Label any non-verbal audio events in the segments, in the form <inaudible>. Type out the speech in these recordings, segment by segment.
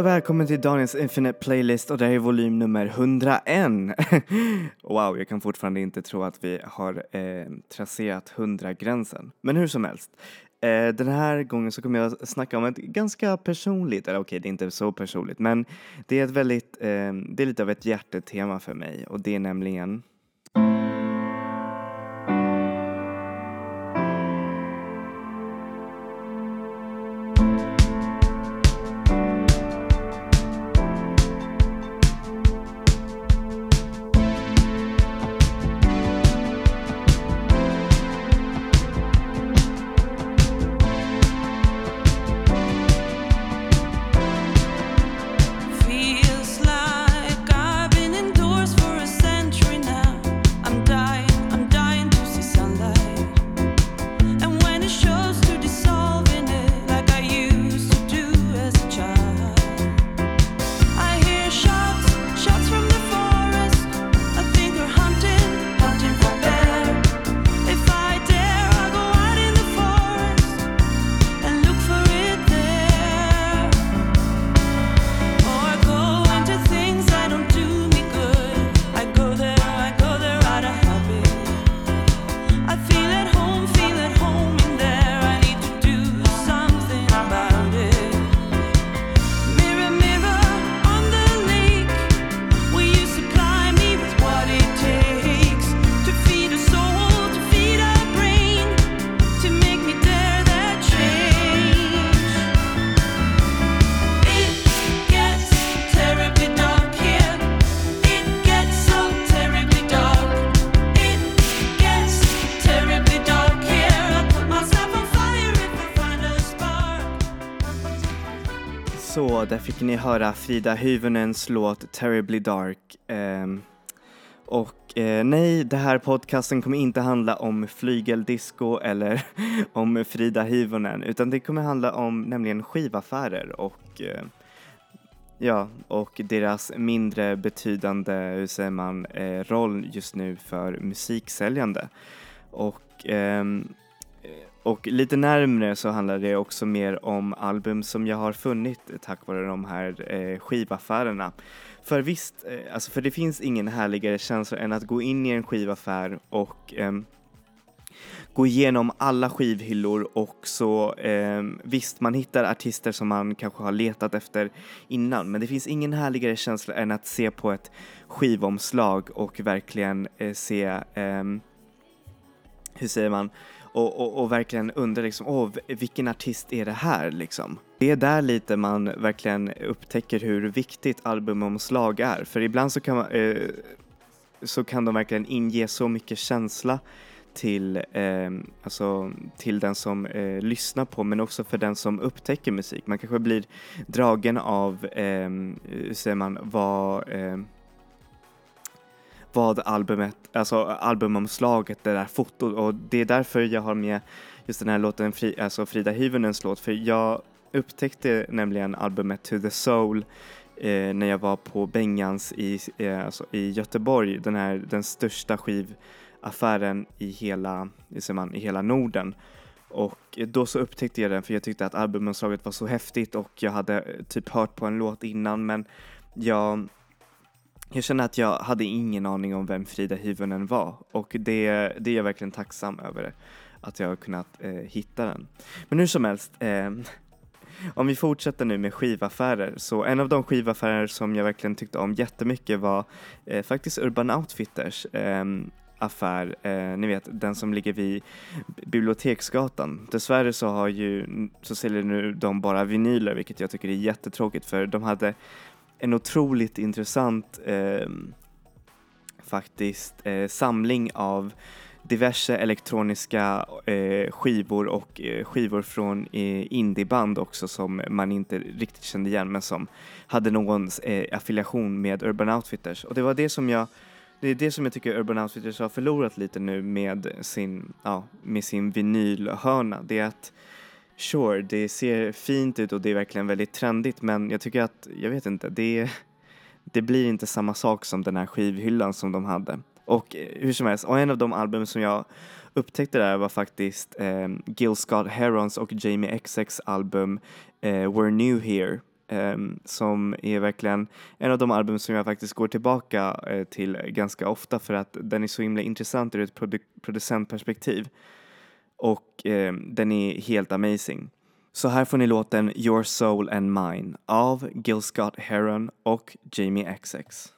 Och välkommen till Daniels Infinite Playlist och det här är volym nummer 101. <laughs> wow, jag kan fortfarande inte tro att vi har eh, trasserat 100-gränsen. Men hur som helst, eh, den här gången så kommer jag snacka om ett ganska personligt, eller okej, det är inte så personligt, men det är ett väldigt, eh, det är lite av ett hjärtetema för mig och det är nämligen fick ni höra Frida Hyvönens låt Terribly Dark. Ehm, och eh, nej, den här podcasten kommer inte handla om flygeldisco eller <laughs> om Frida Hyvönen, utan det kommer handla om nämligen skivaffärer och eh, ja, och deras mindre betydande, hur säger man, eh, roll just nu för musiksäljande. Och ehm, och lite närmre så handlar det också mer om album som jag har funnit tack vare de här eh, skivaffärerna. För visst, eh, alltså för det finns ingen härligare känsla än att gå in i en skivaffär och eh, gå igenom alla skivhyllor och så eh, visst, man hittar artister som man kanske har letat efter innan, men det finns ingen härligare känsla än att se på ett skivomslag och verkligen eh, se eh, hur säger man, och, och, och verkligen undra liksom, åh, vilken artist är det här liksom? Det är där lite man verkligen upptäcker hur viktigt albumomslag är, för ibland så kan, man, eh, så kan de verkligen inge så mycket känsla till, eh, alltså, till den som eh, lyssnar på men också för den som upptäcker musik. Man kanske blir dragen av, eh, hur säger man, vad eh, vad albumet, alltså albumomslaget, det där fotot och det är därför jag har med just den här låten, Fri, alltså Frida Hyvönens låt, för jag upptäckte nämligen albumet To the Soul eh, när jag var på Bengans i, eh, alltså i Göteborg, den här, den största skivaffären i hela, ser man, i hela Norden. Och då så upptäckte jag den för jag tyckte att albumomslaget var så häftigt och jag hade eh, typ hört på en låt innan men jag jag känner att jag hade ingen aning om vem Frida Hyvönen var och det, det är jag verkligen tacksam över att jag har kunnat eh, hitta den. Men hur som helst, eh, om vi fortsätter nu med skivaffärer så en av de skivaffärer som jag verkligen tyckte om jättemycket var eh, faktiskt Urban Outfitters eh, affär, eh, ni vet den som ligger vid Biblioteksgatan. Dessvärre så har ju, så säljer nu de bara vinyler vilket jag tycker är jättetråkigt för de hade en otroligt intressant eh, faktiskt eh, samling av diverse elektroniska eh, skivor och eh, skivor från eh, indieband också som man inte riktigt kände igen men som hade någon eh, affiliation med Urban Outfitters och det var det som jag det är det som jag tycker Urban Outfitters har förlorat lite nu med sin, ja, med sin vinylhörna. Det är att Sure, det ser fint ut och det är verkligen väldigt trendigt men jag tycker att, jag vet inte, det, det blir inte samma sak som den här skivhyllan som de hade. Och eh, hur som helst, och en av de album som jag upptäckte där var faktiskt eh, Gil Scott Herons och Jamie XX album eh, We're New Here. eh, som är verkligen en av de album som jag faktiskt går tillbaka eh, till ganska ofta för att den är så himla intressant ur ett produ- producentperspektiv och eh, den är helt amazing. Så här får ni låten Your Soul and Mine av Gil Scott Heron och Jamie XX.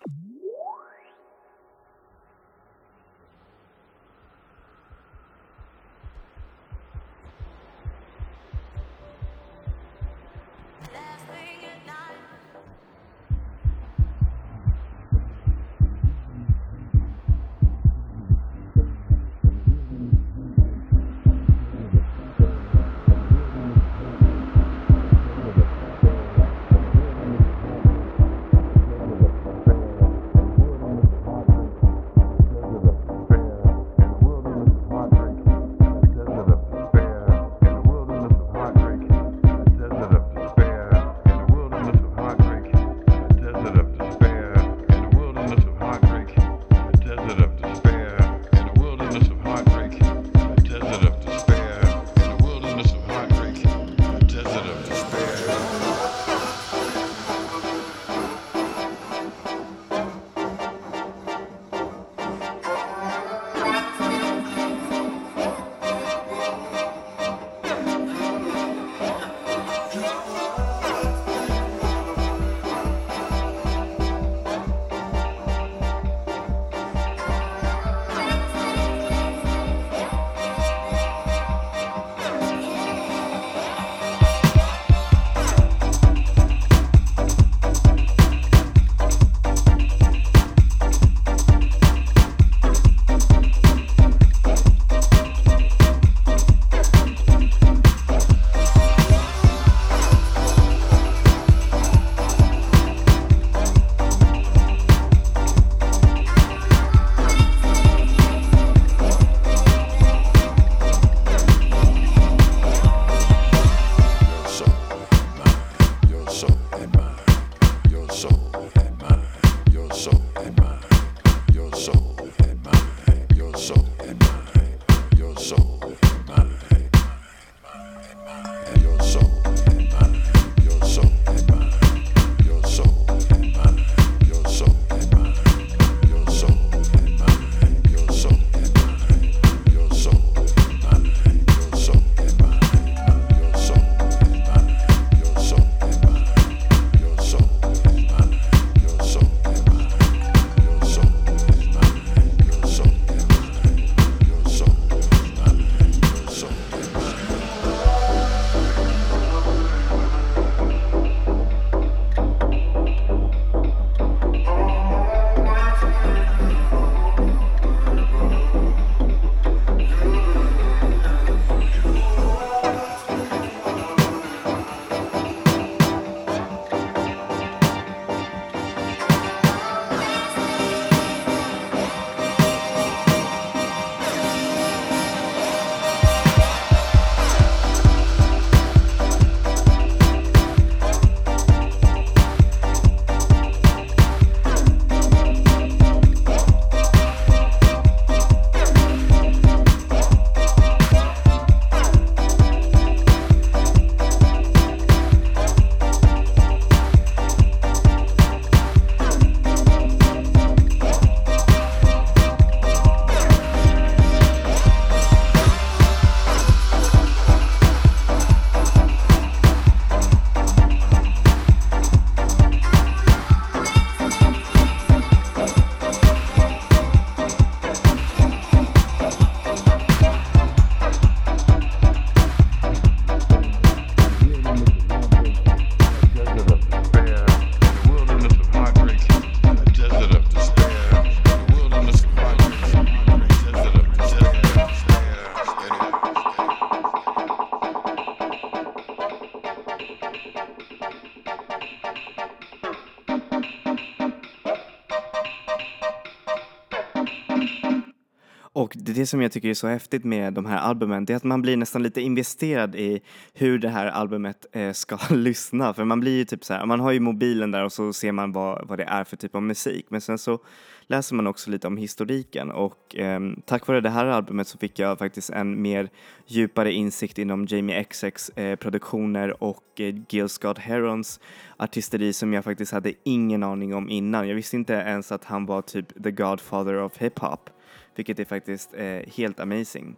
Det som jag tycker är så häftigt med de här albumen, det är att man blir nästan lite investerad i hur det här albumet eh, ska <laughs> lyssna. För man blir ju typ så här, man har ju mobilen där och så ser man vad, vad det är för typ av musik. Men sen så läser man också lite om historiken och eh, tack vare det här albumet så fick jag faktiskt en mer djupare insikt inom Jamie XX eh, produktioner och eh, Gil Scott Herons artisteri som jag faktiskt hade ingen aning om innan. Jag visste inte ens att han var typ the godfather of hiphop vilket är faktiskt eh, helt amazing.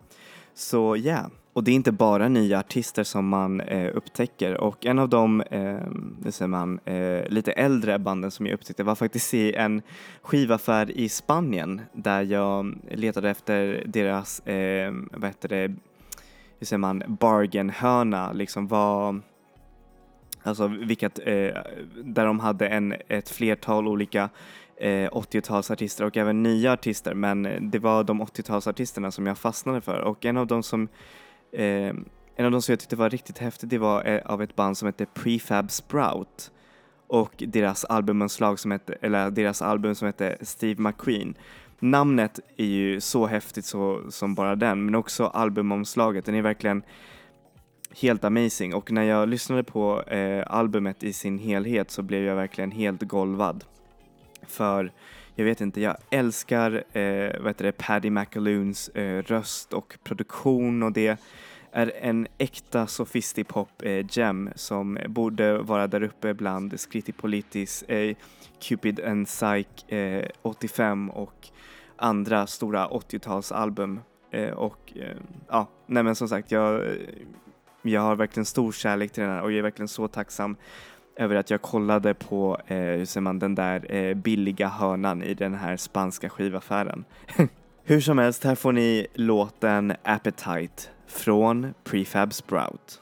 Så ja, yeah. och det är inte bara nya artister som man eh, upptäcker och en av de eh, säger man, eh, lite äldre banden som jag upptäckte var faktiskt i en skivaffär i Spanien där jag letade efter deras, eh, vad heter det, hur säger man, bargainhörna, liksom vad Alltså vilket, eh, där de hade en, ett flertal olika eh, 80-talsartister och även nya artister men eh, det var de 80-talsartisterna som jag fastnade för och en av dem som eh, en av de som jag tyckte var riktigt häftig det var eh, av ett band som hette Prefab Sprout och deras albumomslag som hette, eller deras album som hette Steve McQueen. Namnet är ju så häftigt så, som bara den men också albumomslaget, den är verkligen helt amazing och när jag lyssnade på eh, albumet i sin helhet så blev jag verkligen helt golvad. För jag vet inte, jag älskar eh, vad heter det, Paddy McAloons eh, röst och produktion och det är en äkta sofistipop eh, gem som borde vara där uppe bland Skritipolitis, eh, Cupid and Psych eh, 85 och andra stora 80-talsalbum. Eh, och eh, ja, nej men som sagt, jag, eh, jag har verkligen stor kärlek till den här och jag är verkligen så tacksam över att jag kollade på, eh, hur säger man, den där eh, billiga hörnan i den här spanska skivaffären. <laughs> hur som helst, här får ni låten Appetite från Prefab Sprout.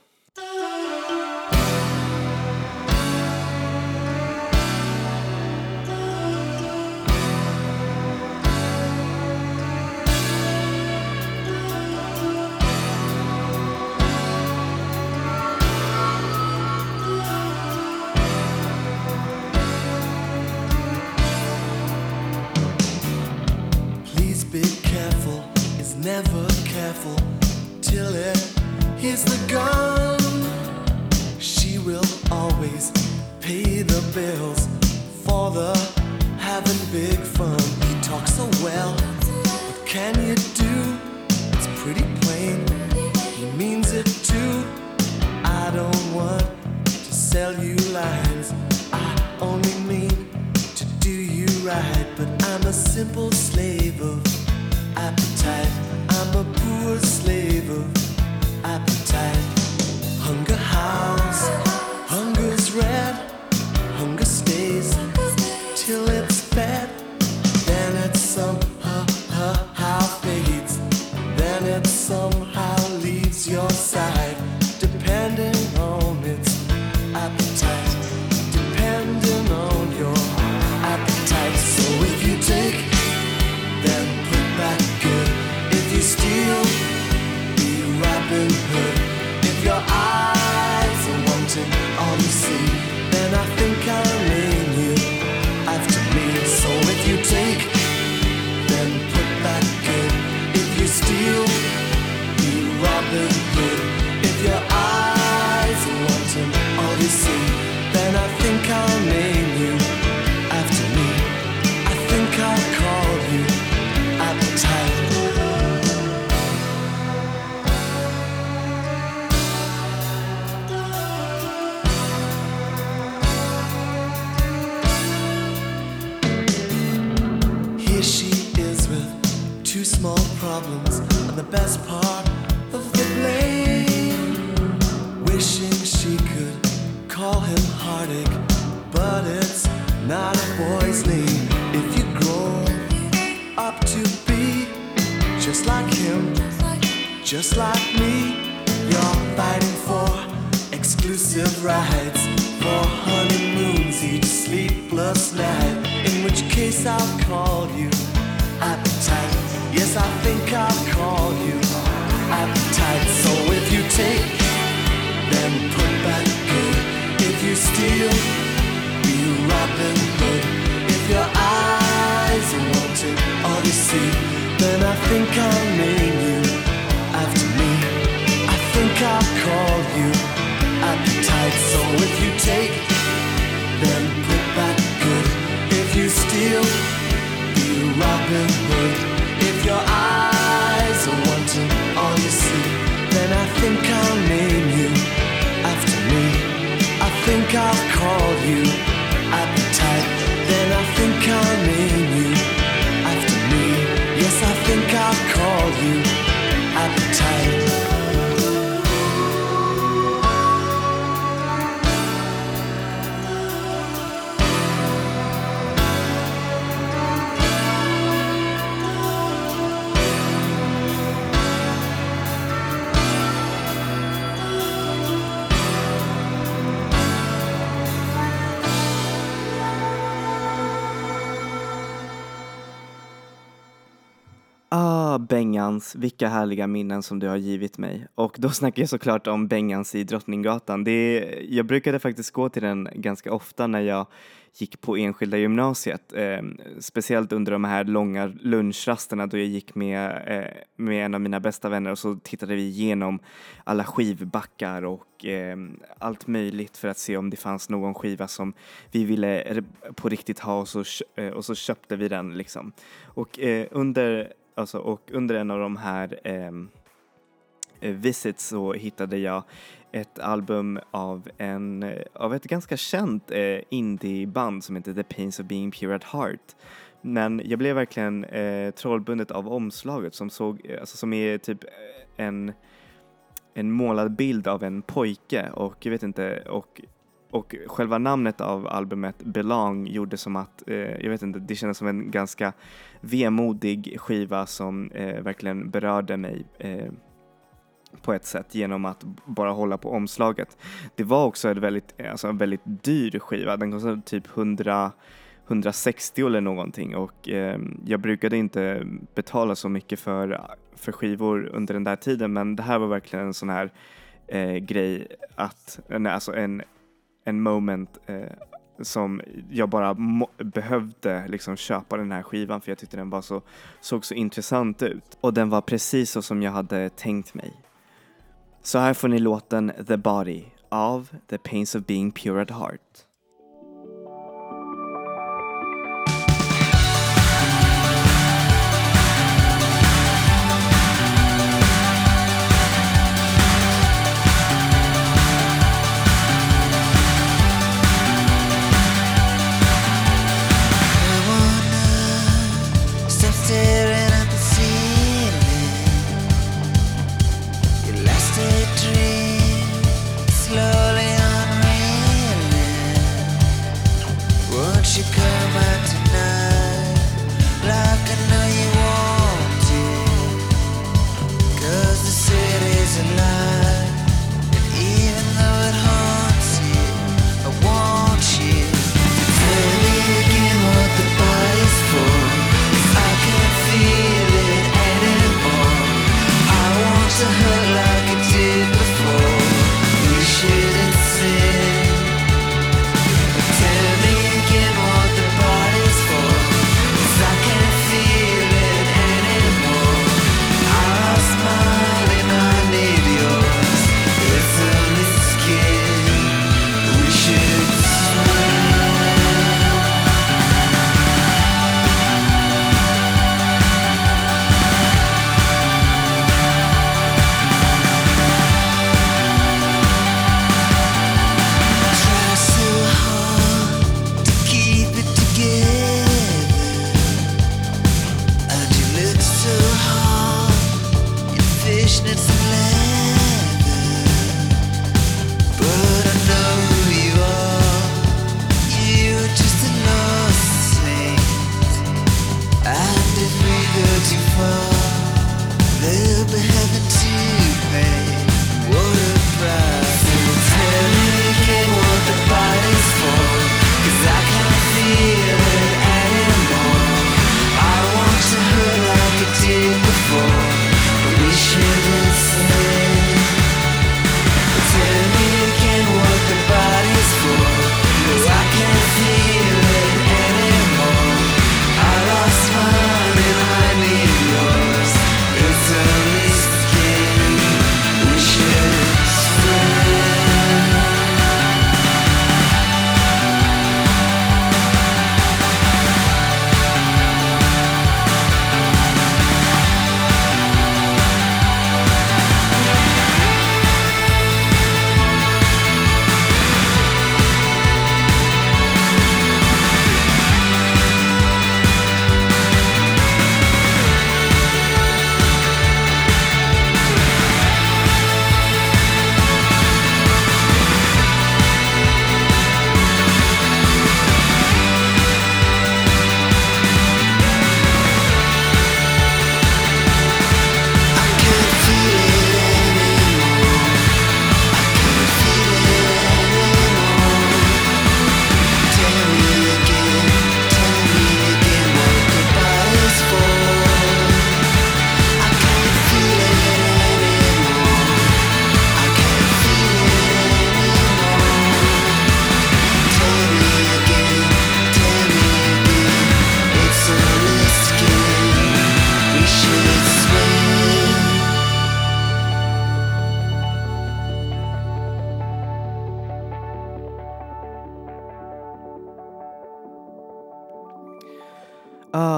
Simple slave problems and the best part of the blame. Wishing she could call him heartache, but it's not a boy's name. If you grow up to be just like him, just like me, you're fighting for exclusive rights for honeymoons each sleepless night. In which case I'll call you appetite. I think I'll call you. Appetite, so if you take, then put back good. If you steal, be Robin Hood. If your eyes all you see, then I think I'll name you after me. I think I'll call you. Appetite, so if you take, then put back good. If you steal, be Robin Hood. Eyes are wanting all you see, then I think I'll name you Bengans, vilka härliga minnen som du har givit mig. Och då snackar jag såklart om Bengans i Drottninggatan. Det är, jag brukade faktiskt gå till den ganska ofta när jag gick på enskilda gymnasiet. Eh, speciellt under de här långa lunchrasterna då jag gick med, eh, med en av mina bästa vänner och så tittade vi igenom alla skivbackar och eh, allt möjligt för att se om det fanns någon skiva som vi ville på riktigt ha och så, eh, och så köpte vi den liksom. Och eh, under Alltså, och under en av de här ehm, eh, visits så hittade jag ett album av, en, eh, av ett ganska känt eh, indieband som heter The Pains of Being Pure at Heart. Men jag blev verkligen eh, trollbundet av omslaget som, såg, eh, alltså, som är typ eh, en, en målad bild av en pojke och jag vet inte och och själva namnet av albumet Belong gjorde som att, eh, jag vet inte, det kändes som en ganska vemodig skiva som eh, verkligen berörde mig eh, på ett sätt genom att bara hålla på omslaget. Det var också ett väldigt, eh, alltså en väldigt dyr skiva, den kostade typ 100 160 eller någonting. Och eh, jag brukade inte betala så mycket för, för skivor under den där tiden. Men det här var verkligen en sån här eh, grej att, nej, alltså en, en moment eh, som jag bara behövde liksom köpa den här skivan för jag tyckte den var så, såg så intressant ut. Och den var precis så som jag hade tänkt mig. Så här får ni låten The Body av The Pains of Being Pure at Heart.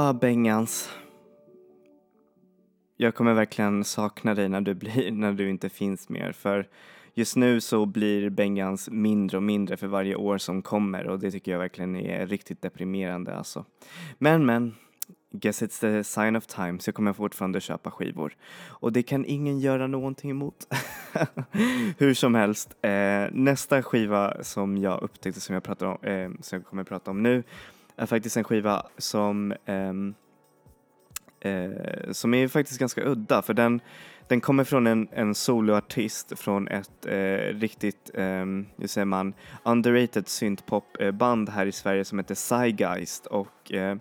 Ah, Bengans. Jag kommer verkligen sakna dig när du, blir, <laughs> när du inte finns mer för just nu så blir Bengans mindre och mindre för varje år som kommer och det tycker jag verkligen är riktigt deprimerande alltså. Men men, guess it's the sign of time så jag kommer fortfarande köpa skivor. Och det kan ingen göra någonting emot. <laughs> Hur som helst, eh, nästa skiva som jag upptäckte som jag, pratar om, eh, som jag kommer prata om nu är faktiskt en skiva som ehm, eh, som är faktiskt ganska udda för den, den kommer från en, en soloartist från ett eh, riktigt, ehm, hur säger man, underrated syntpopband här i Sverige som heter Psygeist och eh,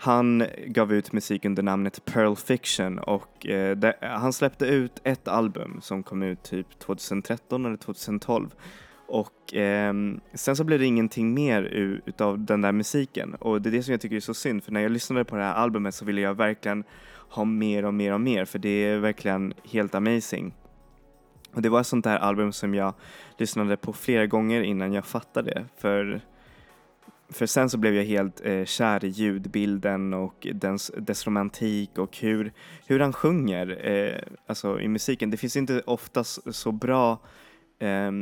han gav ut musik under namnet Pearl Fiction och eh, det, han släppte ut ett album som kom ut typ 2013 eller 2012 och eh, sen så blev det ingenting mer utav den där musiken och det är det som jag tycker är så synd för när jag lyssnade på det här albumet så ville jag verkligen ha mer och mer och mer för det är verkligen helt amazing. Och det var ett sånt där album som jag lyssnade på flera gånger innan jag fattade det för för sen så blev jag helt eh, kär i ljudbilden och dens, dess romantik och hur, hur han sjunger eh, alltså i musiken. Det finns inte oftast så bra eh,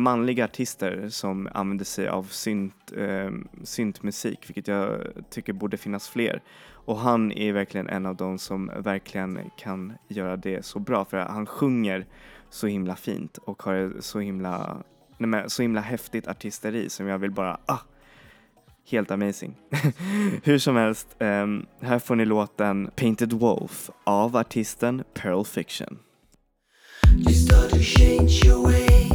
manliga artister som använder sig av synt, eh, syntmusik, vilket jag tycker borde finnas fler. Och han är verkligen en av dem som verkligen kan göra det så bra, för han sjunger så himla fint och har så himla, nej men, så himla häftigt artisteri som jag vill bara, ah, helt amazing. <laughs> Hur som helst, eh, här får ni låten Painted Wolf av artisten Pearl Fiction. You start to change your way.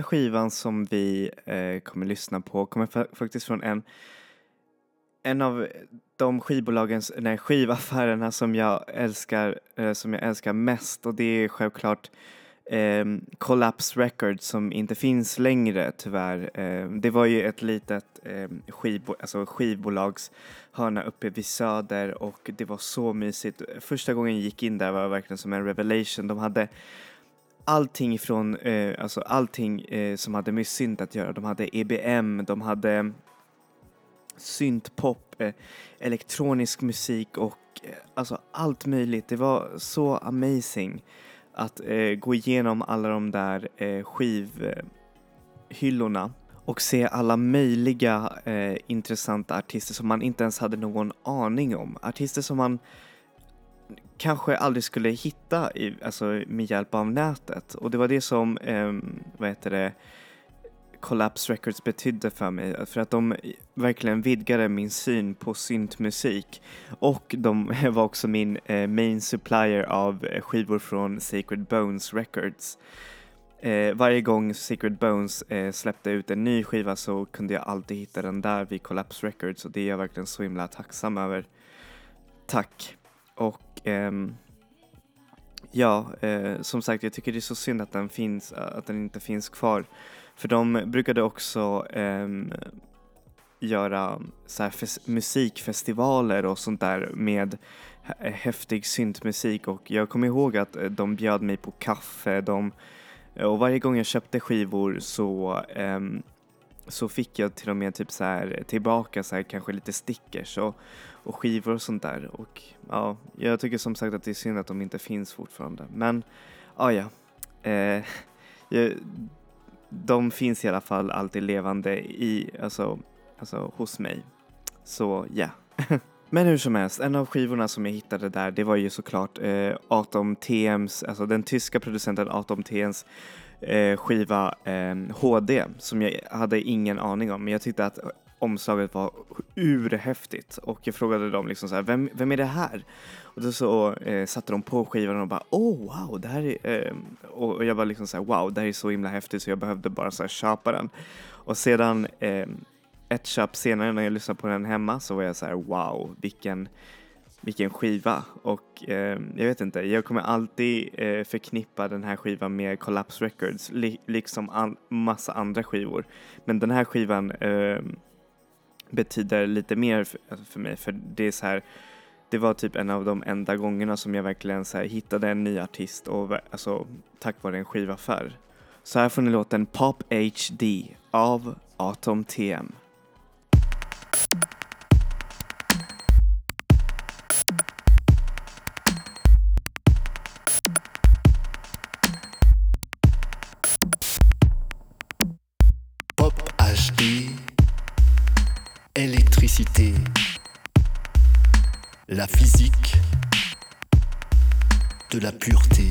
Sista skivan som vi eh, kommer lyssna på kommer fa- faktiskt från en, en av de skivbolagens, nej skivaffärerna som jag älskar, eh, som jag älskar mest och det är självklart eh, Collapse Records som inte finns längre tyvärr. Eh, det var ju ett litet eh, skivbo- alltså skivbolagshörna uppe vid Söder och det var så mysigt. Första gången jag gick in där var verkligen som en revelation. De hade allting från, eh, alltså allting eh, som hade med synt att göra. De hade EBM, de hade syntpop, eh, elektronisk musik och eh, alltså allt möjligt. Det var så amazing att eh, gå igenom alla de där eh, skivhyllorna och se alla möjliga eh, intressanta artister som man inte ens hade någon aning om. Artister som man kanske aldrig skulle hitta i, alltså, med hjälp av nätet. Och det var det som, eh, vad heter det, Collapse Records betydde för mig. För att de verkligen vidgade min syn på syntmusik. Och de <laughs> var också min eh, main supplier av eh, skivor från Sacred Bones Records. Eh, varje gång Sacred Bones eh, släppte ut en ny skiva så kunde jag alltid hitta den där vid Collapse Records och det är jag verkligen så himla tacksam över. Tack! Och ehm, ja, eh, som sagt jag tycker det är så synd att den, finns, eh, att den inte finns kvar. För de brukade också ehm, göra så här musikfestivaler och sånt där med häftig syntmusik och jag kommer ihåg att eh, de bjöd mig på kaffe de, och varje gång jag köpte skivor så um, så fick jag till och med typ så här tillbaka så här kanske lite stickers och, och skivor och sånt där och ja, jag tycker som sagt att det är synd att de inte finns fortfarande men ja ja, eh, <laughs> jag, de finns i alla fall alltid levande i, alltså, alltså hos mig. Så ja. <laughs> Men hur som helst, en av skivorna som jag hittade där det var ju såklart eh, Atom TMs, alltså den tyska producenten Atom TMs eh, skiva eh, HD som jag hade ingen aning om. Men jag tyckte att omslaget var urhäftigt. Och jag frågade dem liksom så här, vem, vem är det här? Och då så eh, satte de på skivan och bara oh wow det här är eh, och jag var liksom så här, wow det här är så himla häftigt så jag behövde bara så här köpa den. Och sedan eh, ett köp senare när jag lyssnade på den hemma så var jag så här wow vilken vilken skiva och eh, jag vet inte, jag kommer alltid eh, förknippa den här skivan med Collapse Records li- liksom an- massa andra skivor. Men den här skivan eh, betyder lite mer för, för mig för det är så här det var typ en av de enda gångerna som jag verkligen så här hittade en ny artist och alltså tack vare en skivaffär. Så här får ni låten Pop HD av Atom TM. La physique de la pureté.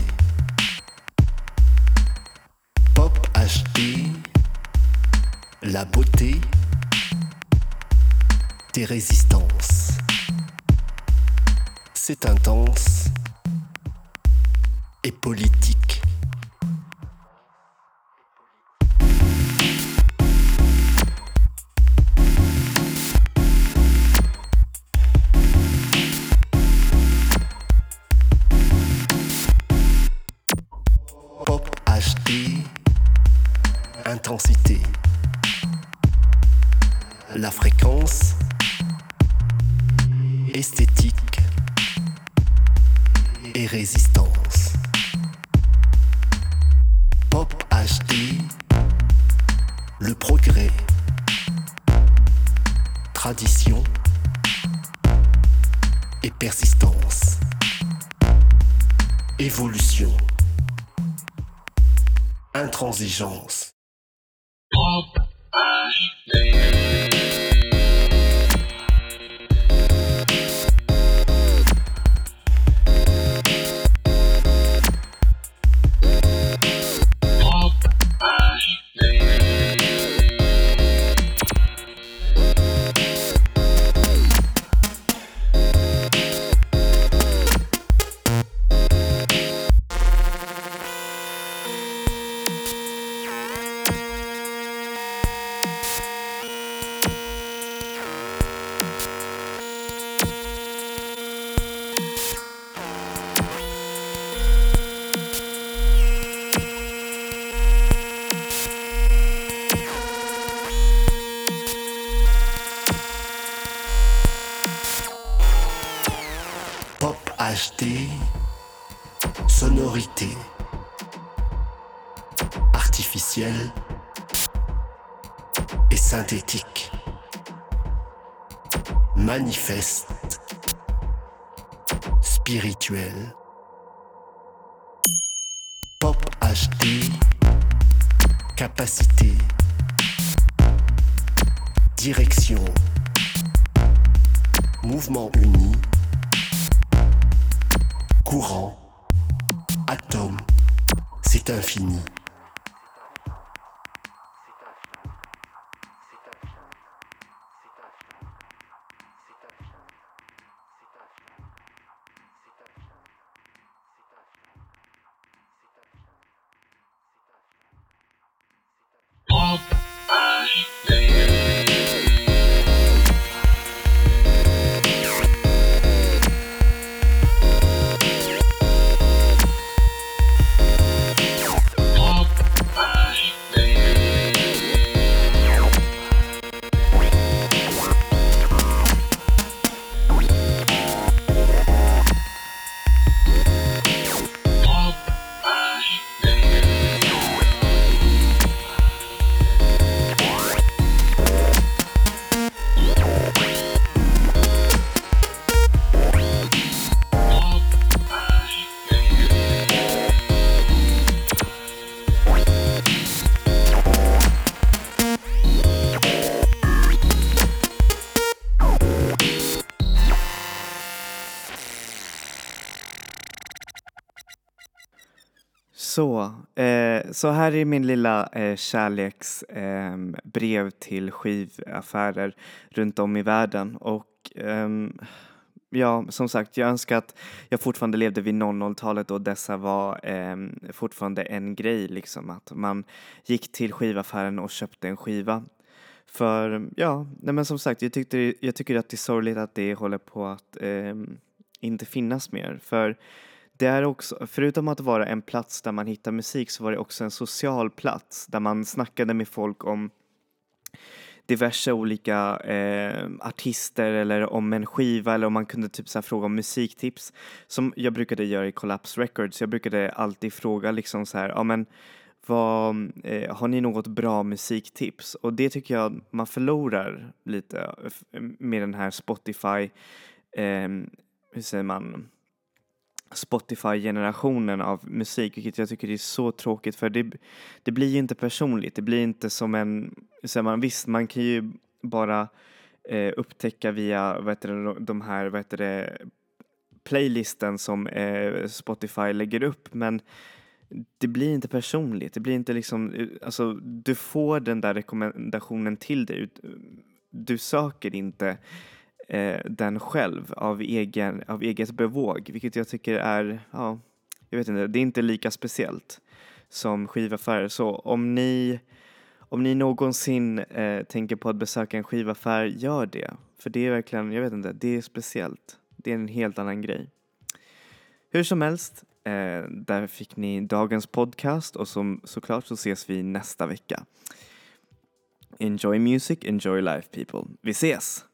Pop HD, la beauté des résistances. C'est intense et politique. Spirituel. Pop HD, capacité, direction, mouvement uni, courant, atome, c'est infini. Så, eh, så här är min lilla eh, kärleks eh, brev till skivaffärer runt om i världen och ehm, ja, som sagt, jag önskar att jag fortfarande levde vid 00-talet och dessa var ehm, fortfarande en grej liksom att man gick till skivaffären och köpte en skiva. För ja, nej men som sagt, jag, tyckte, jag tycker att det är sorgligt att det håller på att ehm, inte finnas mer. För det är också, förutom att vara en plats där man hittar musik så var det också en social plats där man snackade med folk om diverse olika eh, artister eller om en skiva eller om man kunde typ så här fråga om musiktips som jag brukade göra i Collapse Records. Jag brukade alltid fråga liksom så här, ja men vad, eh, har ni något bra musiktips? Och det tycker jag man förlorar lite eh, med den här Spotify, eh, hur säger man, Spotify-generationen av musik, vilket jag tycker är så tråkigt för det, det blir ju inte personligt. Det blir inte som en, så man, visst man kan ju bara eh, upptäcka via vad heter det, de här, vad heter det, playlisten som eh, Spotify lägger upp men det blir inte personligt. Det blir inte liksom, eh, alltså du får den där rekommendationen till dig. Du söker inte eh, den själv av, egen, av eget bevåg, vilket jag tycker är, ja, jag vet inte, det är inte lika speciellt som skivaffärer. Så om ni, om ni någonsin eh, tänker på att besöka en skivaffär, gör det. För det är verkligen, jag vet inte, det är speciellt. Det är en helt annan grej. Hur som helst, eh, där fick ni dagens podcast och som, såklart så ses vi nästa vecka. Enjoy music, enjoy life people. Vi ses!